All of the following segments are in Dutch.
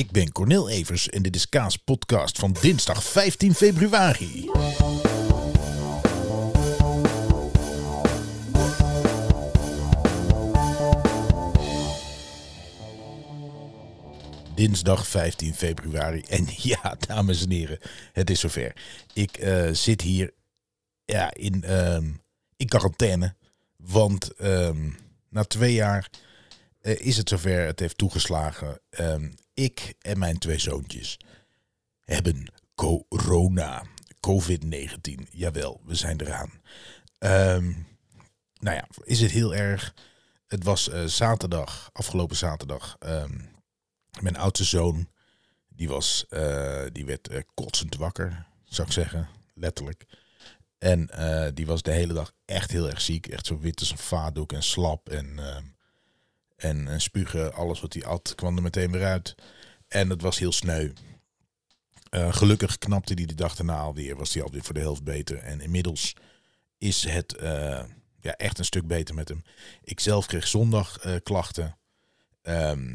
Ik ben Cornel Evers en dit is Kaas Podcast van dinsdag 15 februari. Dinsdag 15 februari. En ja, dames en heren, het is zover. Ik eh, zit hier ja, in, ehm, in quarantaine. Want ehm, na twee jaar eh, is het zover. Het heeft toegeslagen. Ik en mijn twee zoontjes hebben corona. COVID-19. Jawel, we zijn eraan. Ehm, nou ja, is het heel erg. Het was eh, zaterdag, afgelopen zaterdag. ehm, mijn oudste zoon, die, was, eh, die werd eh, kotsend wakker, zou ik zeggen. Letterlijk. En die was de hele dag echt heel erg ziek. Echt zo wit als een vaatdoek en slap. En, ehm, en, en spugen, alles wat hij at, kwam er meteen weer uit. En het was heel sneu. Eh, gelukkig knapte hij de dag daarna alweer. Was hij alweer voor de helft beter. En inmiddels is het eh, ja, echt een stuk beter met hem. Ik zelf kreeg zondag eh, klachten. Ehm,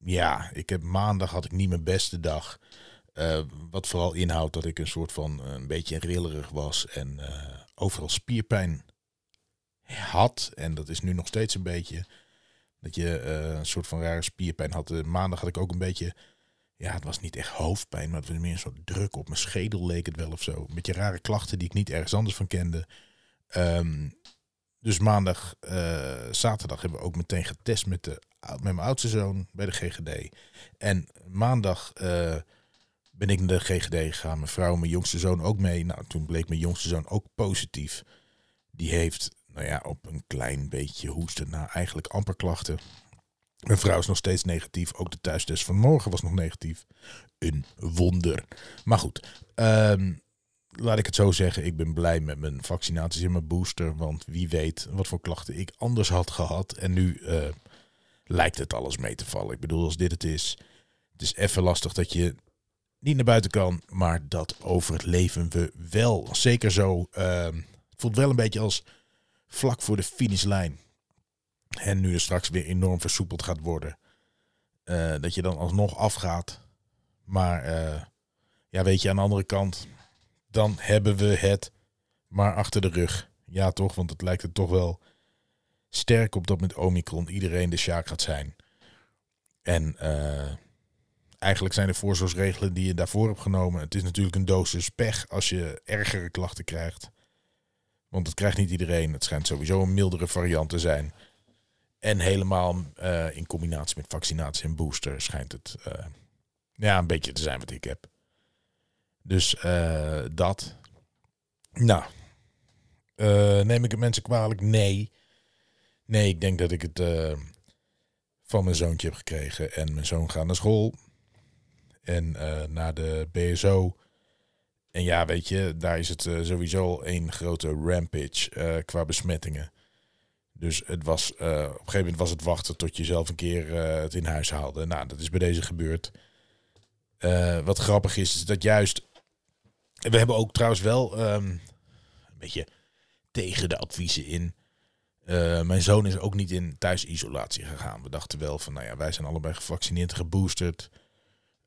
ja, ik heb maandag had ik niet mijn beste dag. Eh, wat vooral inhoudt dat ik een soort van eh, een beetje rillerig was en eh, overal spierpijn had. En dat is nu nog steeds een beetje. Dat je eh, een soort van rare spierpijn had. Eh, maandag had ik ook een beetje. Ja, het was niet echt hoofdpijn, maar het was meer een soort druk op mijn schedel, leek het wel of zo. Een beetje rare klachten die ik niet ergens anders van kende. Ehm, dus maandag, eh, zaterdag hebben we ook meteen getest met, de, met mijn oudste zoon bij de GGD. En maandag ben ik naar de GGD gegaan. Mijn vrouw en mijn jongste zoon ook mee. Nou, toen bleek mijn jongste zoon ook positief. Die heeft, nou ja, op een klein beetje hoesten na eigenlijk amper klachten. Mijn vrouw is nog steeds negatief. Ook de thuistest van morgen was nog negatief. Een wonder. Maar goed, ehm, laat ik het zo zeggen. Ik ben blij met mijn vaccinaties en mijn booster. Want wie weet wat voor klachten ik anders had gehad. En nu eh, lijkt het alles mee te vallen. Ik bedoel, als dit het is. Het is even lastig dat je niet naar buiten kan. Maar dat overleven we wel. Zeker zo. ehm, het voelt wel een beetje als vlak voor de finishlijn. En nu er straks weer enorm versoepeld gaat worden. eh, dat je dan alsnog afgaat. Maar eh, ja, weet je, aan de andere kant. Dan hebben we het maar achter de rug. Ja, toch? Want het lijkt er toch wel sterk op dat met Omicron iedereen de sjaak gaat zijn. En eh, eigenlijk zijn de voorzorgsregelen die je daarvoor hebt genomen. Het is natuurlijk een dosis pech als je ergere klachten krijgt. Want het krijgt niet iedereen. Het schijnt sowieso een mildere variant te zijn. En helemaal eh, in combinatie met vaccinatie en booster schijnt het eh, ja, een beetje te zijn wat ik heb. Dus eh, dat. Nou, neem ik het mensen kwalijk? Nee. Nee, ik denk dat ik het van mijn zoontje heb gekregen. En mijn zoon gaat naar school. En naar de BSO. En ja, weet je, daar is het eh, sowieso al één grote rampage eh, qua besmettingen. Dus het was, eh, op een gegeven moment was het wachten tot je zelf een keer het in huis haalde. Nou, dat is bij deze gebeurd. Wat grappig is, is dat juist... We hebben ook trouwens wel ehm, een beetje tegen de adviezen in. Mijn zoon is ook niet in thuisisolatie gegaan. We dachten wel van, nou ja, wij zijn allebei gevaccineerd geboosterd.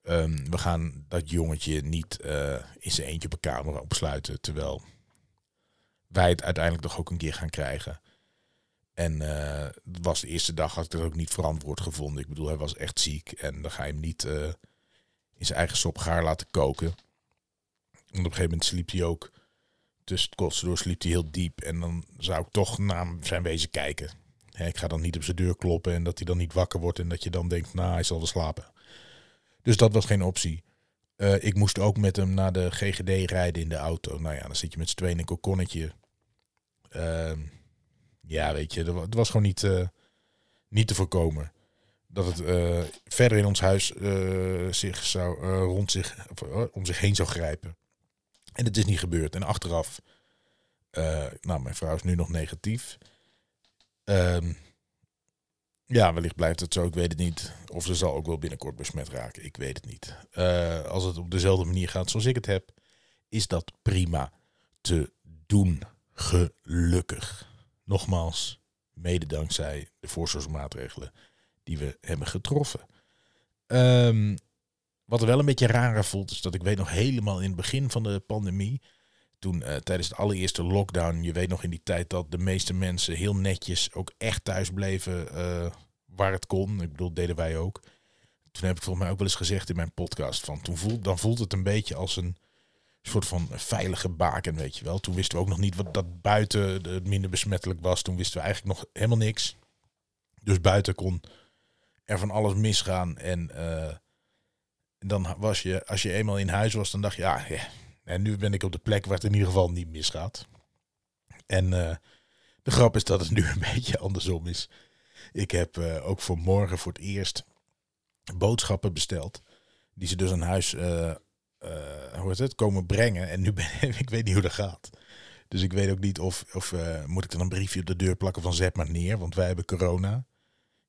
Ehm, we gaan dat jongetje niet eh, in zijn eentje op een kamer opsluiten. Terwijl wij het uiteindelijk toch ook een keer gaan krijgen. En het was de eerste dag had ik dat ook niet verantwoord gevonden. Ik bedoel, hij was echt ziek. En dan ga je hem niet eh, in zijn eigen sop gaar laten koken. En op een gegeven moment sliep hij ook. Tussen het kotsen door sliep hij heel diep. En dan zou ik toch naar zijn wezen kijken. Hè, ik ga dan niet op zijn deur kloppen en dat hij dan niet wakker wordt. En dat je dan denkt, nou, hij zal wel slapen. Dus dat was geen optie. Eh, ik moest ook met hem naar de GGD rijden in de auto. Nou ja, dan zit je met z'n tweeën in een kokonnetje. Ehm, ja, weet je, het was gewoon niet, eh, niet te voorkomen. Dat het eh, verder in ons huis zich zou, rond zich, of, om zich heen zou grijpen. En het is niet gebeurd. En achteraf, nou, mijn vrouw is nu nog negatief. Ehm, ja, wellicht blijft het zo, ik weet het niet. Of ze zal ook wel binnenkort besmet raken, ik weet het niet. Eh, als het op dezelfde manier gaat zoals ik het heb, is dat prima te doen. Gelukkig. Nogmaals, mede dankzij de voorzorgsmaatregelen die we hebben getroffen. Ehm, wat er wel een beetje raar voelt, is dat ik weet nog helemaal in het begin van de pandemie, toen uh, tijdens de allereerste lockdown, je weet nog in die tijd dat de meeste mensen heel netjes ook echt thuis bleven uh, waar het kon. Ik bedoel, deden wij ook. Toen heb ik volgens mij ook wel eens gezegd in mijn podcast van, toen voelt, dan voelt het een beetje als een soort van veilige baken, weet je wel. Toen wisten we ook nog niet wat dat buiten het minder besmettelijk was. Toen wisten we eigenlijk nog helemaal niks. Dus buiten kon er van alles misgaan. En uh, dan was je, als je eenmaal in huis was, dan dacht je, ja, ja. En nu ben ik op de plek waar het in ieder geval niet misgaat. En uh, de grap is dat het nu een beetje andersom is. Ik heb uh, ook voor morgen voor het eerst boodschappen besteld. Die ze dus aan huis uh, hoe heet het, komen brengen. En nu ben ik weet niet hoe dat gaat. Dus ik weet ook niet of, of moet ik dan een briefje op de deur plakken van zet maar neer. Want wij hebben corona.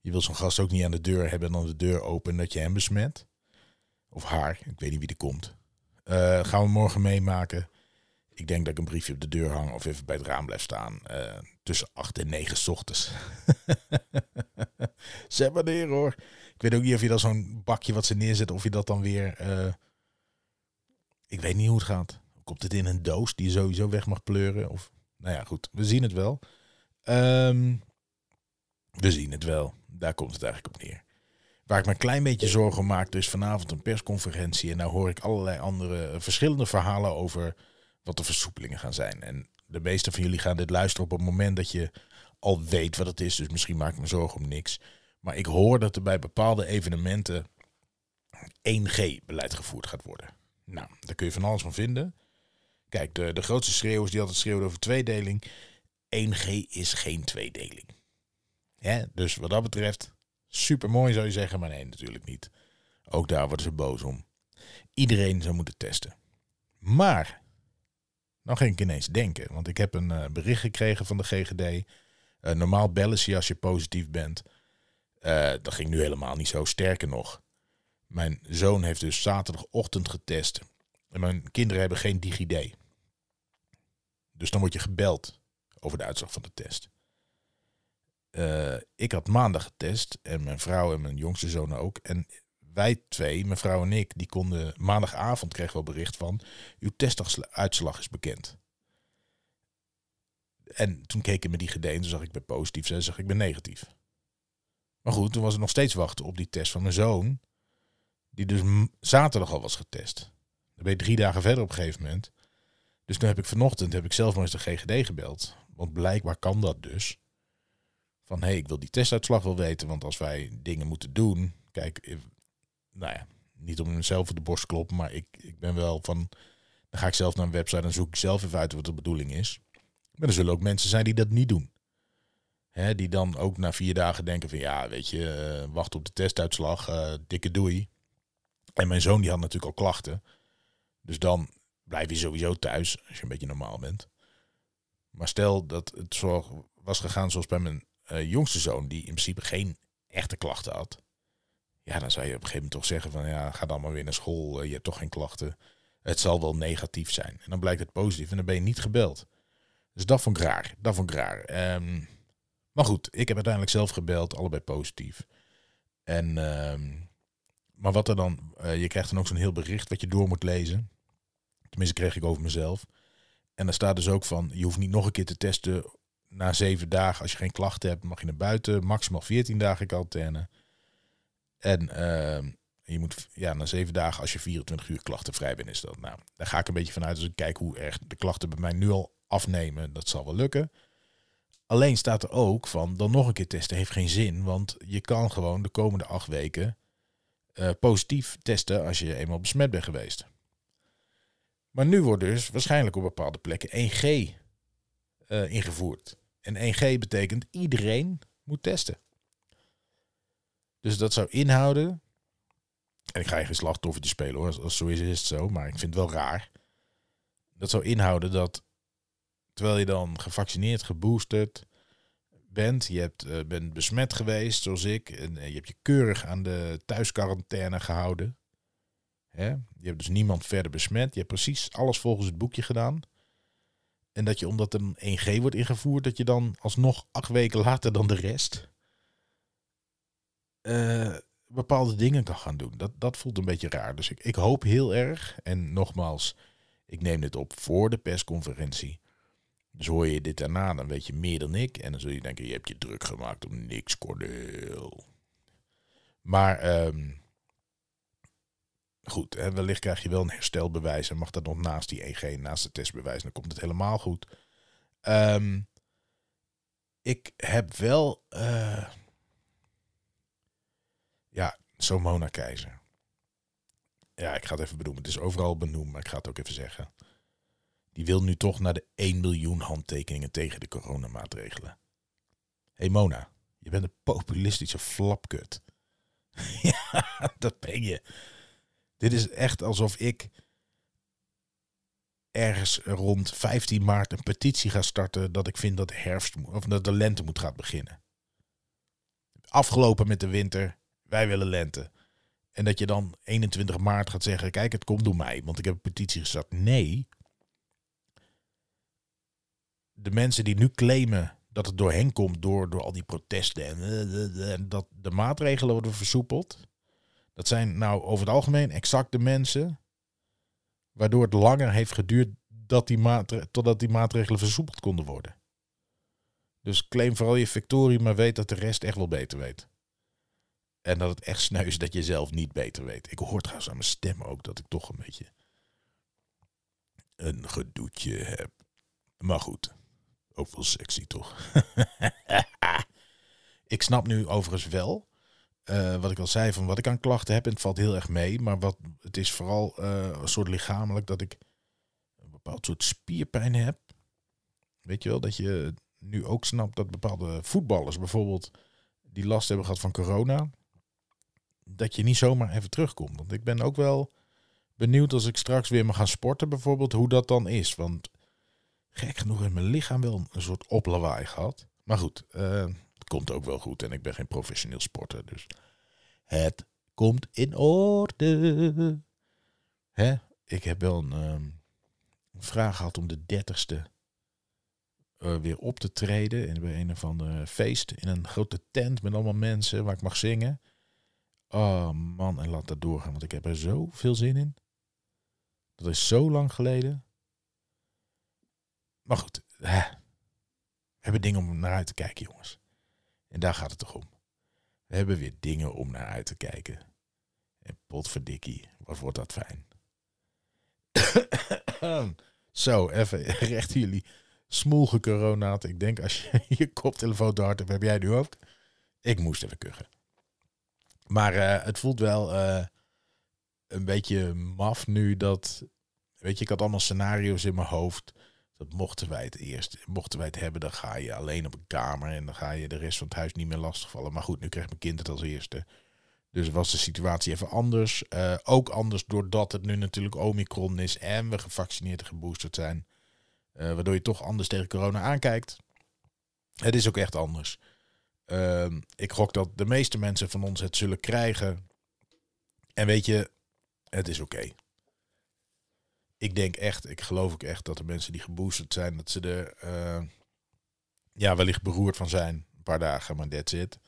Je wil zo'n gast ook niet aan de deur hebben en dan de deur open dat je hem besmet. Of haar, ik weet niet wie er komt. Uh, gaan we morgen meemaken. Ik denk dat ik een briefje op de deur hang of even bij het raam blijf staan. Uh, tussen 8 en 9 s ochtends. Zet maar neer hoor. Ik weet ook niet of je dan zo'n bakje wat ze neerzet, of je dat dan weer. Uh, ik weet niet hoe het gaat. Komt het in een doos die je sowieso weg mag pleuren? Of, nou ja, goed. We zien het wel. Um, we zien het wel. Daar komt het eigenlijk op neer. Waar ik me een klein beetje zorgen om maak, dus vanavond een persconferentie. En nou hoor ik allerlei andere eh, verschillende verhalen over wat de versoepelingen gaan zijn. En de meeste van jullie gaan dit luisteren op het moment dat je al weet wat het is. Dus misschien maak ik me zorgen om niks. Maar ik hoor dat er bij bepaalde evenementen 1G-beleid gevoerd gaat worden. Nou, daar kun je van alles van vinden. Kijk, de, de grootste schreeuwers die altijd schreeuwen over tweedeling. 1G is geen tweedeling. Dus wat dat betreft, super mooi zou je zeggen, maar nee, natuurlijk niet. Ook daar worden ze boos om. Iedereen zou moeten testen. Maar, nou ging ik ineens denken, want ik heb een uh, bericht gekregen van de GGD. Uh, normaal bellen ze je als je positief bent. Uh, dat ging nu helemaal niet zo. Sterker nog, mijn zoon heeft dus zaterdagochtend getest. En mijn kinderen hebben geen DigiD. Dus dan word je gebeld over de uitslag van de test. Uh, ik had maandag getest en mijn vrouw en mijn jongste zoon ook. En wij twee, mijn vrouw en ik, die konden maandagavond kregen we bericht van uw testuitslag is bekend. En toen keek ik me die gedeen, toen zag ik ben positief, zei zag ik ben negatief. Maar goed, toen was het nog steeds wachten op die test van mijn zoon, die dus zaterdag al was getest. Dan ben je drie dagen verder op een gegeven moment. Dus toen heb ik vanochtend heb ik zelf maar eens de GGD gebeld. Want blijkbaar kan dat dus. Van hé, hey, ik wil die testuitslag wel weten. Want als wij dingen moeten doen. Kijk, eh, nou ja, niet om mezelf op de borst kloppen. Maar ik, ik ben wel van. Dan ga ik zelf naar een website en zoek ik zelf even uit wat de bedoeling is. Maar er zullen ook mensen zijn die dat niet doen. Hè, die dan ook na vier dagen denken van ja, weet je, uh, wacht op de testuitslag, uh, dikke doei. En mijn zoon die had natuurlijk al klachten. Dus dan blijf je sowieso thuis als je een beetje normaal bent. Maar stel dat het zo was gegaan zoals bij mijn uh, jongste zoon, die in principe geen echte klachten had. Ja, dan zou je op een gegeven moment toch zeggen van ja, ga dan maar weer naar school, uh, je hebt toch geen klachten. Het zal wel negatief zijn. En dan blijkt het positief en dan ben je niet gebeld. Dus dat vond ik raar. Dat vond ik raar. Um, maar goed, ik heb uiteindelijk zelf gebeld, allebei positief. En, um, maar wat er dan, uh, je krijgt dan ook zo'n heel bericht wat je door moet lezen. Tenminste, kreeg ik over mezelf. En daar staat dus ook van, je hoeft niet nog een keer te testen na zeven dagen, als je geen klachten hebt, mag je naar buiten. Maximaal 14 dagen quarantaine. En uh, je moet ja, na zeven dagen, als je 24 uur klachtenvrij bent, is dat. Nou, daar ga ik een beetje vanuit. Dus ik kijk hoe erg de klachten bij mij nu al afnemen. Dat zal wel lukken. Alleen staat er ook van, dan nog een keer testen heeft geen zin. Want je kan gewoon de komende acht weken uh, positief testen als je eenmaal besmet bent geweest. Maar nu wordt dus waarschijnlijk op bepaalde plekken 1G uh, ingevoerd. En 1G betekent iedereen moet testen. Dus dat zou inhouden. En ik ga geen slachtoffertje spelen hoor. Als, zo is, het zo. Maar ik vind het wel raar. Dat zou inhouden dat. Terwijl je dan gevaccineerd, geboosterd bent. Je hebt, uh, bent besmet geweest, zoals ik. En uh, je hebt je keurig aan de thuisquarantaine gehouden. Hè? Je hebt dus niemand verder besmet. Je hebt precies alles volgens het boekje gedaan. En dat je omdat een 1G wordt ingevoerd, dat je dan alsnog acht weken later dan de rest uh, bepaalde dingen kan gaan doen. Dat, dat voelt een beetje raar. Dus ik, ik hoop heel erg, en nogmaals, ik neem dit op voor de persconferentie. Dus hoor je dit daarna, dan weet je meer dan ik. En dan zul je denken, je hebt je druk gemaakt om niks, Cordeel. Maar ehm, goed, hè, wellicht krijg je wel een herstelbewijs. En mag dat nog naast die 1G, naast het testbewijs. Dan komt het helemaal goed. Ehm, ik heb wel... Uh, ja, zo'n Mona Keizer. Ja, ik ga het even benoemen. Het is overal benoemd, maar ik ga het ook even zeggen. Die wil nu toch naar de 1 miljoen handtekeningen tegen de coronamaatregelen. Hé hey Mona, je bent een populistische flapkut. ja, dat ben je. Dit is echt alsof ik ergens rond 15 maart een petitie ga starten dat ik vind dat de herfst of dat de lente moet gaan beginnen. Afgelopen met de winter, wij willen lente. En dat je dan 21 maart gaat zeggen, kijk, het komt door mij, want ik heb een petitie gestart. Nee. De mensen die nu claimen dat het door hen komt, door, door al die protesten en, en dat de maatregelen worden versoepeld. Dat zijn nou over het algemeen exact de mensen waardoor het langer heeft geduurd dat die totdat die maatregelen versoepeld konden worden. Dus claim vooral je victorie, maar weet dat de rest echt wel beter weet. En dat het echt sneu is dat je zelf niet beter weet. Ik hoor trouwens aan mijn stem ook dat ik toch een beetje een gedoetje heb. Maar goed, ook wel sexy toch? ik snap nu overigens wel, uh, wat ik al zei, van wat ik aan klachten heb. En het valt heel erg mee. Maar wat, het is vooral uh, een soort lichamelijk dat ik een bepaald soort spierpijn heb. Weet je wel, dat je nu ook snapt dat bepaalde voetballers bijvoorbeeld die last hebben gehad van corona dat je niet zomaar even terugkomt. Want ik ben ook wel benieuwd als ik straks weer mag gaan sporten bijvoorbeeld, hoe dat dan is. Want gek genoeg in mijn lichaam wel een soort oplawaai gehad. Maar goed, uh, komt ook wel goed en ik ben geen professioneel sporter. Dus het komt in orde. Hè? Ik heb wel een, um, vraag gehad om de dertigste uh, weer op te treden. in bij een of andere feest in een grote tent met allemaal mensen waar ik mag zingen. Oh man, en laat dat doorgaan, want ik heb er zo veel zin in. Dat is zo lang geleden. Maar goed, we hebben dingen om naar uit te kijken, jongens. En daar gaat het toch om. We hebben weer dingen om naar uit te kijken. En potverdikkie, wat wordt dat fijn. Zo, even recht jullie smoelge coronaat. Ik denk als je je koptelefoon te hard hebt, heb jij nu ook. Ik moest even kuchen. Maar uh, het voelt wel uh, een beetje maf nu dat. Weet je, ik had allemaal scenario's in mijn hoofd. Dat mochten wij het eerst, mochten wij het hebben, dan ga je alleen op een kamer en dan ga je de rest van het huis niet meer lastigvallen. Maar goed, nu krijgt mijn kind het als eerste. Dus was de situatie even anders. Uh, ook anders doordat het nu natuurlijk Omicron is en we gevaccineerd en geboosterd zijn. waardoor je toch anders tegen corona aankijkt. Het is ook echt anders. Ehm, ik gok dat de meeste mensen van ons het zullen krijgen. En weet je, het is oké. Ik denk echt, ik geloof ook echt dat de mensen die geboosterd zijn, dat ze er uh, ja, wellicht beroerd van zijn. Een paar dagen, maar that's it.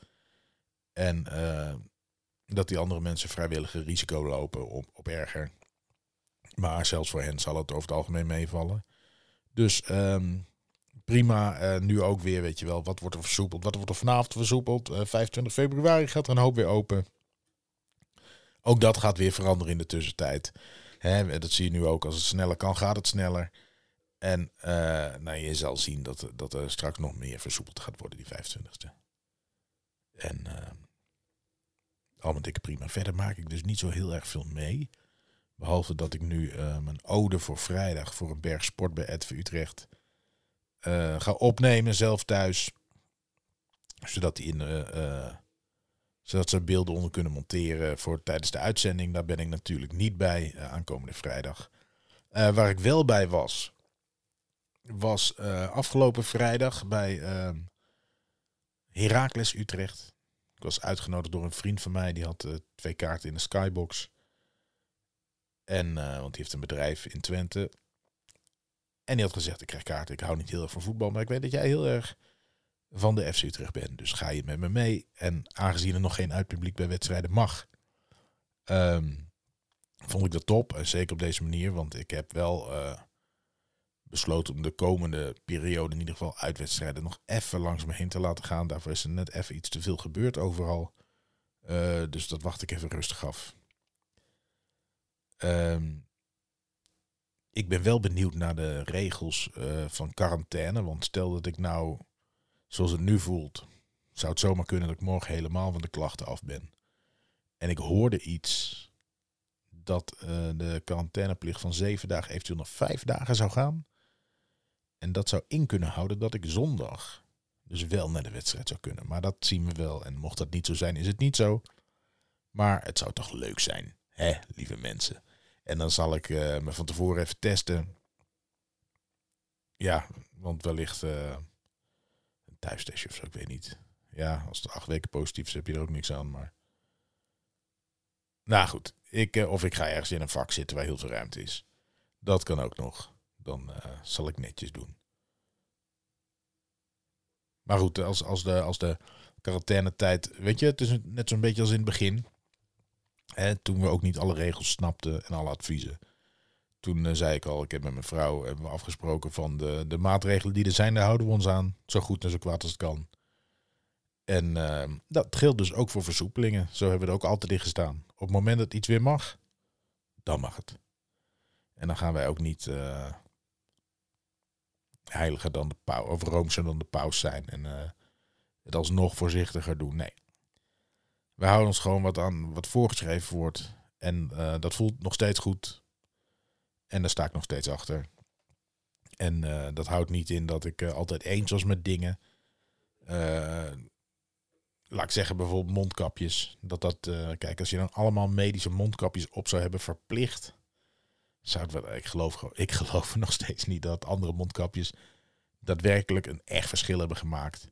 En uh, dat die andere mensen vrijwillige risico lopen op, op erger. Maar zelfs voor hen zal het over het algemeen meevallen. Dus um, prima. Uh, nu ook weer, weet je wel, wat wordt er versoepeld? Wat wordt er vanavond versoepeld? Uh, eh, 25 februari gaat er een hoop weer open. Ook dat gaat weer veranderen in de tussentijd. Hè, dat zie je nu ook. Als het sneller kan, gaat het sneller. En uh, nou, je zal zien dat, dat er straks nog meer versoepeld gaat worden, die 25e. En allemaal dikke prima. Verder maak ik dus niet zo heel erg veel mee. Behalve dat ik nu mijn ode voor vrijdag voor een berg sport bij Edve Utrecht uh, ga opnemen zelf thuis. Zodat, die in, uh, zodat ze beelden onder kunnen monteren voor tijdens de uitzending. Daar ben ik natuurlijk niet bij aankomende vrijdag. waar ik wel bij was, was afgelopen vrijdag bij ehm, Heracles Utrecht. Ik was uitgenodigd door een vriend van mij. Die had twee kaarten in de Skybox. En, want die heeft een bedrijf in Twente. En die had gezegd, ik krijg kaarten, ik hou niet heel erg van voetbal. Maar ik weet dat jij heel erg van de FC Utrecht ben. Dus ga je met me mee. En aangezien er nog geen uitpubliek bij wedstrijden mag, ehm, vond ik dat top. En zeker op deze manier, want ik heb wel uh, besloten om de komende periode in ieder geval uitwedstrijden nog even langs me heen te laten gaan. Daarvoor is er net even iets te veel gebeurd overal. Uh, dus dat wacht ik even rustig af. Um, ik ben wel benieuwd naar de regels uh, van quarantaine. Want stel dat ik nou, zoals het nu voelt, zou het zomaar kunnen dat ik morgen helemaal van de klachten af ben. En ik hoorde iets dat uh, de quarantaineplicht van zeven dagen eventueel nog vijf dagen zou gaan. En dat zou in kunnen houden dat ik zondag dus wel naar de wedstrijd zou kunnen. Maar dat zien we wel. En mocht dat niet zo zijn, is het niet zo. Maar het zou toch leuk zijn, hè, lieve mensen. En dan zal ik uh, me van tevoren even testen. Ja, want wellicht een thuistestje of ik weet niet. Ja, als het acht weken positief is, heb je er ook niks aan. Maar. Nou goed, ik, uh, of ik ga ergens in een vak zitten waar heel veel ruimte is. Dat kan ook nog. Dan zal ik netjes doen. Maar goed, als, als de, als de quarantainetijd. Weet je, het is net zo'n beetje als in het begin. Hè, toen we ook niet alle regels snapten en alle adviezen. Toen uh, zei ik al, ik heb met mijn vrouw hebben we afgesproken van de, de maatregelen die er zijn, daar houden we ons aan. Zo goed en zo kwaad als het kan. En uh, dat geldt dus ook voor versoepelingen. Zo hebben we er ook altijd in gestaan. Op het moment dat iets weer mag, dan mag het. En dan gaan wij ook niet uh, heiliger dan de paus, of roomser dan de paus zijn. En uh, het alsnog voorzichtiger doen. Nee, we houden ons gewoon wat aan wat voorgeschreven wordt. En dat voelt nog steeds goed. En daar sta ik nog steeds achter. En uh, dat houdt niet in dat ik uh, altijd eens was met dingen. laat ik zeggen, bijvoorbeeld mondkapjes. Dat dat, kijk, als je dan allemaal medische mondkapjes op zou hebben verplicht. Zou het wel, ik, geloof, ik geloof nog steeds niet dat andere mondkapjes daadwerkelijk een echt verschil hebben gemaakt.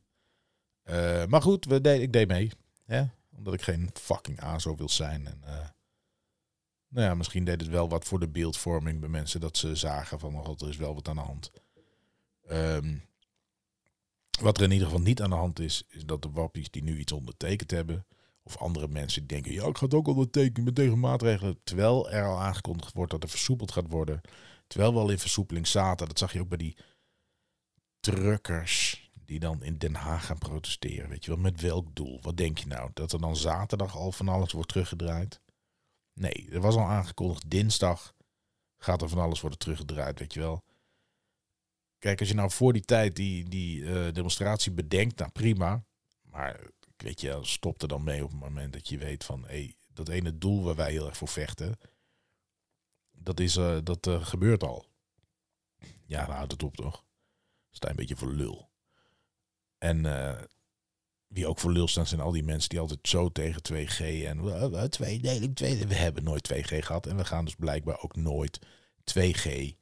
maar goed, we deed, ik deed mee. Ja? Omdat ik geen fucking ASO wil zijn. En, nou ja, misschien deed het wel wat voor de beeldvorming bij mensen. Dat ze zagen van, oh, er is wel wat aan de hand. Um, wat er in ieder geval niet aan de hand is, is dat de wappies die nu iets ondertekend hebben, of andere mensen die denken, ja, ik ga het ook ondertekenen met tegen maatregelen, terwijl er al aangekondigd wordt dat er versoepeld gaat worden, terwijl we al in versoepeling zaten, dat zag je ook bij die truckers, die dan in Den Haag gaan protesteren. Weet je wel, met welk doel? Wat denk je nou? Dat er dan zaterdag al van alles wordt teruggedraaid? Nee, er was al aangekondigd, dinsdag gaat er van alles worden teruggedraaid, weet je wel. Kijk, als je nou voor die tijd die, die uh, demonstratie bedenkt, nou prima. Maar weet je, stop er dan mee op het moment dat je weet van, hey, dat ene doel waar wij heel erg voor vechten, dat, is, uh, dat uh, gebeurt al. Ja, dan houdt het op toch? Sta een beetje voor lul. En wie ook voor lul staan zijn al die mensen die altijd zo tegen 2G en uh, tweedeling, tweede. We hebben nooit 2G gehad en we gaan dus blijkbaar ook nooit 2G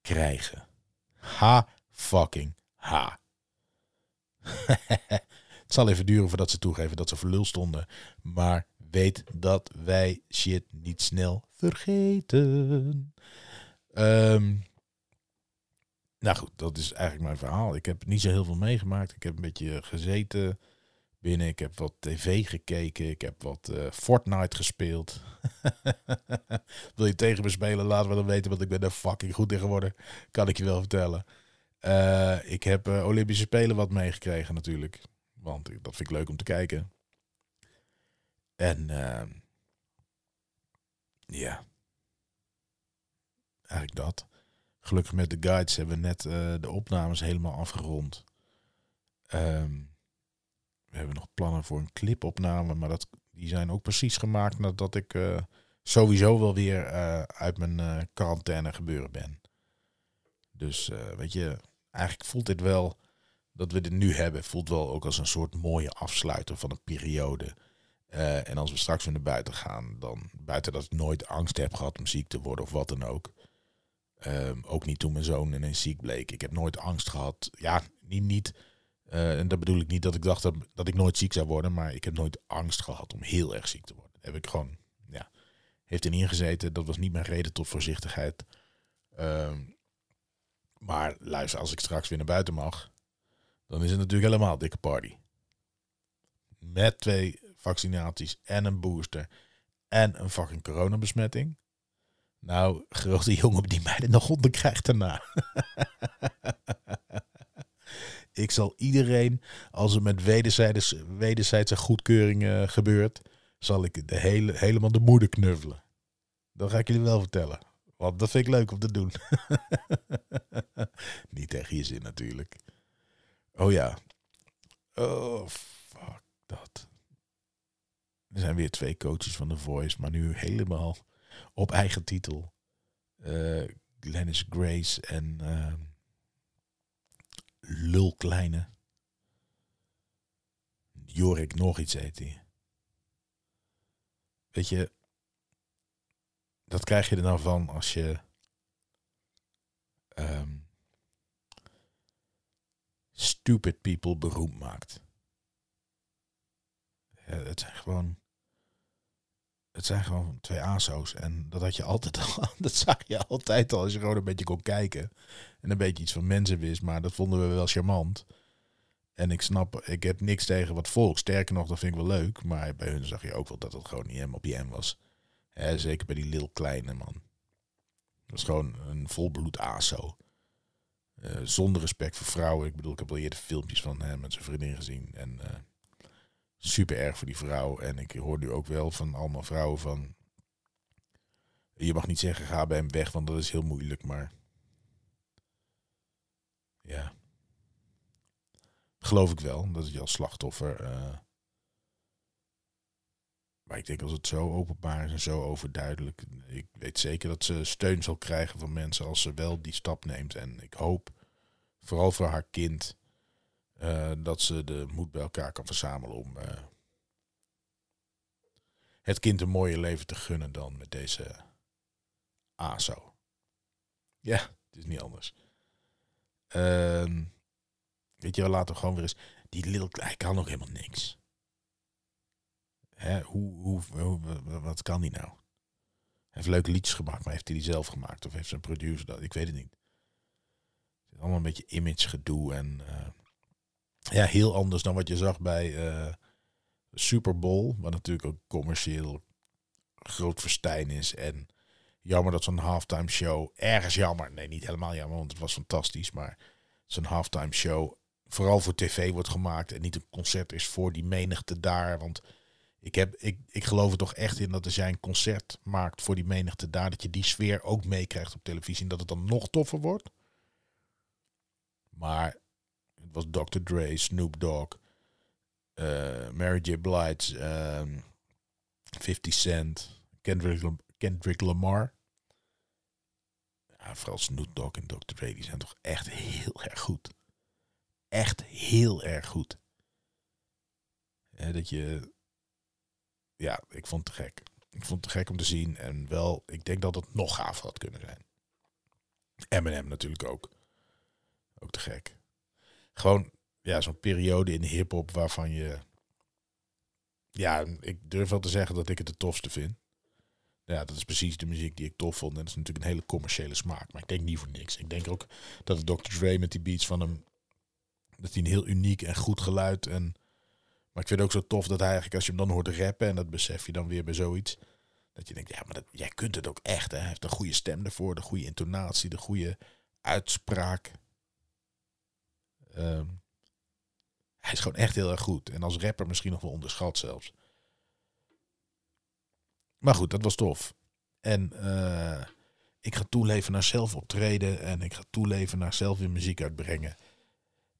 krijgen. Ha fucking ha. Het zal even duren voordat ze toegeven dat ze voor lul stonden. Maar weet dat wij shit niet snel vergeten. Um, nou goed, dat is eigenlijk mijn verhaal. Ik heb niet zo heel veel meegemaakt. Ik heb een beetje gezeten binnen. Ik heb wat tv gekeken. Ik heb wat uh, Fortnite gespeeld. Wil je tegen me spelen? Laat me dan weten, want ik ben er fucking goed in geworden. Kan ik je wel vertellen. Uh, ik heb uh, Olympische Spelen wat meegekregen natuurlijk. Want dat vind ik leuk om te kijken. En ehm, ja, eigenlijk dat. Gelukkig met de guides hebben we net de opnames helemaal afgerond. Um, hebben nog plannen voor een clipopname, maar dat, die zijn ook precies gemaakt nadat ik uh, sowieso wel weer uh, uit mijn quarantaine gebeuren ben. Dus weet je, eigenlijk voelt dit wel, dat we dit nu hebben, voelt wel ook als een soort mooie afsluiter van een periode. en als we straks weer naar buiten gaan, dan buiten dat ik nooit angst heb gehad om ziek te worden of wat dan ook Um, ook niet toen mijn zoon ineens ziek bleek. Ik heb nooit angst gehad. Ja, niet. niet uh, en dat bedoel ik niet dat ik dacht dat, dat, ik nooit ziek zou worden. Maar ik heb nooit angst gehad om heel erg ziek te worden. heb ik gewoon, ja, heeft erin gezeten. Dat was niet mijn reden tot voorzichtigheid. Um, maar luister, als ik straks weer naar buiten mag, dan is het natuurlijk helemaal dikke party. Met twee vaccinaties en een booster en een fucking coronabesmetting. Nou, grote jongen die mij de nog onder krijgt daarna. ik zal iedereen, als het met wederzijdse, wederzijdse goedkeuring uh, gebeurt, zal ik de hele, helemaal de moeder knuffelen. Dat ga ik jullie wel vertellen. Want dat vind ik leuk om te doen. Niet tegen je zin natuurlijk. Oh ja. Oh, fuck dat. Er zijn weer twee coaches van The Voice, maar nu helemaal op eigen titel. Uh, Grace en uh, Lul Kleine. Jorik nog iets heet hij. Weet je, dat krijg je er nou van als je um, stupid people beroemd maakt. Het zijn gewoon. Het zijn gewoon twee ASO's. En dat had je altijd al. Dat zag je altijd al als je gewoon een beetje kon kijken. En een beetje iets van mensen wist. Maar dat vonden we wel charmant. En ik snap, ik heb niks tegen wat volk. Sterker nog, dat vind ik wel leuk. Maar bij hun zag je ook wel dat het gewoon niet op je was. Hè, zeker bij die Lil Kleine man. Dat is gewoon een volbloed ASO. Uh, zonder respect voor vrouwen. Ik bedoel, ik heb al eerder filmpjes van hem met zijn vriendin gezien. En uh, super erg voor die vrouw. En ik hoor nu ook wel van allemaal vrouwen van... Je mag niet zeggen, ga bij hem weg, want dat is heel moeilijk. Maar ja, geloof ik wel. Dat je als slachtoffer... Uh, maar ik denk als het zo openbaar is en zo overduidelijk. Ik weet zeker dat ze steun zal krijgen van mensen als ze wel die stap neemt. En ik hoop, vooral voor haar kind, uh, dat ze de moed bij elkaar kan verzamelen om uh, het kind een mooier leven te gunnen dan met deze ASO. Ja, het is niet anders. Uh, weet je, we laten gewoon weer eens. Die Lil, hij kan nog helemaal niks. Hè, hoe, hoe, wat kan die nou? Hij heeft leuke liedjes gemaakt, maar heeft hij die zelf gemaakt? Of heeft zijn producer dat? Ik weet het niet. Het is allemaal een beetje image gedoe. En uh, ja, heel anders dan wat je zag bij uh, Super Bowl. Wat natuurlijk ook commercieel groot verstijn is. En jammer dat zo'n halftime show, ergens jammer. Nee, niet helemaal jammer, want het was fantastisch. Maar zo'n halftime show vooral voor tv wordt gemaakt. En niet een concert is voor die menigte daar. Want ik, heb, ik, ik geloof er toch echt in dat als jij een concert maakt voor die menigte daar, dat je die sfeer ook meekrijgt op televisie en dat het dan nog toffer wordt. Maar het was Dr. Dre, Snoop Dogg, uh, Mary J. Blige, um, 50 Cent, Kendrick, Kendrick Lamar. Ja, vooral Snoop Dogg en Dr. Dre, die zijn toch echt heel erg goed. Echt heel erg goed. Dat je ja, ik vond het te gek. Ik vond het te gek om te zien. En wel, ik denk dat het nog gaver had kunnen zijn. Eminem natuurlijk ook. Ook te gek. Gewoon, ja, zo'n periode in hip-hop waarvan je. Ja, ik durf wel te zeggen dat ik het de tofste vind. Ja, dat is precies de muziek die ik tof vond. En dat is natuurlijk een hele commerciële smaak. Maar ik denk niet voor niks. Ik denk ook dat Dr. Dre met die beats van hem. Dat hij een heel uniek en goed geluid en maar ik vind het ook zo tof dat hij eigenlijk, als je hem dan hoort rappen, en dat besef je dan weer bij zoiets, dat je denkt, ja, maar dat, jij kunt het ook echt. Hè? Hij heeft een goede stem ervoor, de goede intonatie, de goede uitspraak. Um, hij is gewoon echt heel erg goed. En als rapper misschien nog wel onderschat zelfs. Maar goed, dat was tof. En uh, ik ga toeleven naar zelf optreden. En ik ga toeleven naar zelf weer muziek uitbrengen.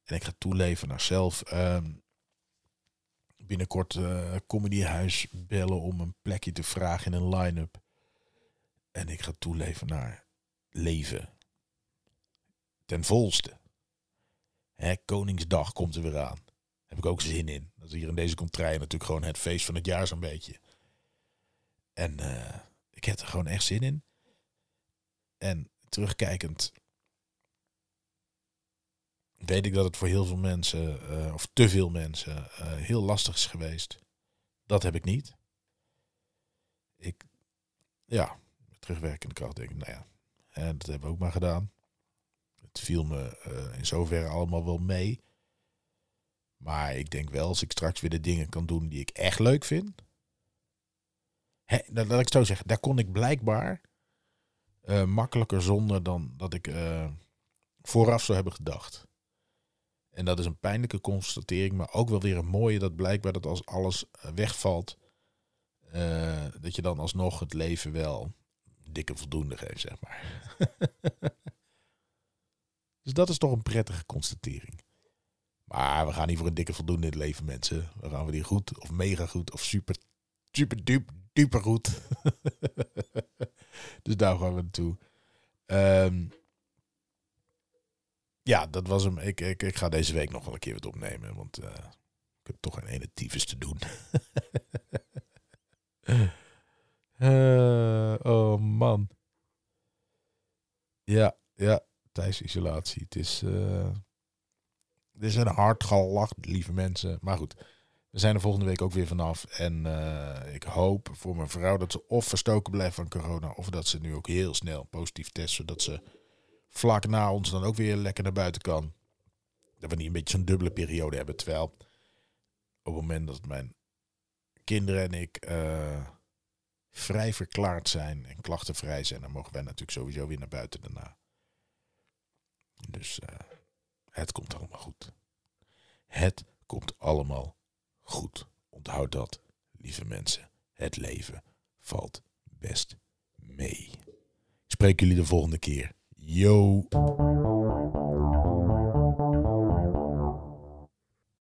En ik ga toeleven naar zelf um, binnenkort uh, Comedyhuis bellen om een plekje te vragen in een line-up. En ik ga toeleven naar leven. Ten volste. Koningsdag komt er weer aan. heb ik ook zin in. Dat is hier in deze contraille natuurlijk gewoon het feest van het jaar zo'n beetje. En uh, ik heb er gewoon echt zin in. En terugkijkend weet ik dat het voor heel veel mensen, uh, of te veel mensen, uh, heel lastig is geweest. Dat heb ik niet. Ik, ja, terugwerkende kracht denk ik, nou ja, dat hebben we ook maar gedaan. Het viel me uh, in zoverre allemaal wel mee. Maar ik denk wel, als ik straks weer de dingen kan doen die ik echt leuk vind. Hè, dat, laat ik zo zeggen, daar kon ik blijkbaar eh, makkelijker zonder dan dat ik eh, vooraf zou hebben gedacht. En dat is een pijnlijke constatering, maar ook wel weer een mooie dat blijkbaar dat als alles eh, wegvalt, dat je dan alsnog het leven wel dikke voldoende geeft, zeg maar. dus dat is toch een prettige constatering. Maar we gaan niet voor een dikke voldoende in het leven, mensen. We gaan voor die goed of mega goed of super, super duper, duper goed. dus daar gaan we naartoe. Um, ja, dat was hem. Ik, ik, ik ga deze week nog wel een keer wat opnemen, want uh, ik heb toch een ene tyfus te doen. uh, oh man. Ja, ja, thuisisolatie. Het is... Uh, dit is een hard gelacht, lieve mensen. Maar goed, we zijn er volgende week ook weer vanaf. En uh, ik hoop voor mijn vrouw dat ze of verstoken blijft van corona. Of dat ze nu ook heel snel positief test. Zodat ze vlak na ons dan ook weer lekker naar buiten kan. Dat we niet een beetje zo'n dubbele periode hebben. Terwijl op het moment dat mijn kinderen en ik uh, vrij verklaard zijn en klachtenvrij zijn, dan mogen wij natuurlijk sowieso weer naar buiten daarna. Dus uh, het komt allemaal goed. Het komt allemaal goed. Onthoud dat, lieve mensen. Het leven valt best mee. Ik spreek jullie de volgende keer. Yo.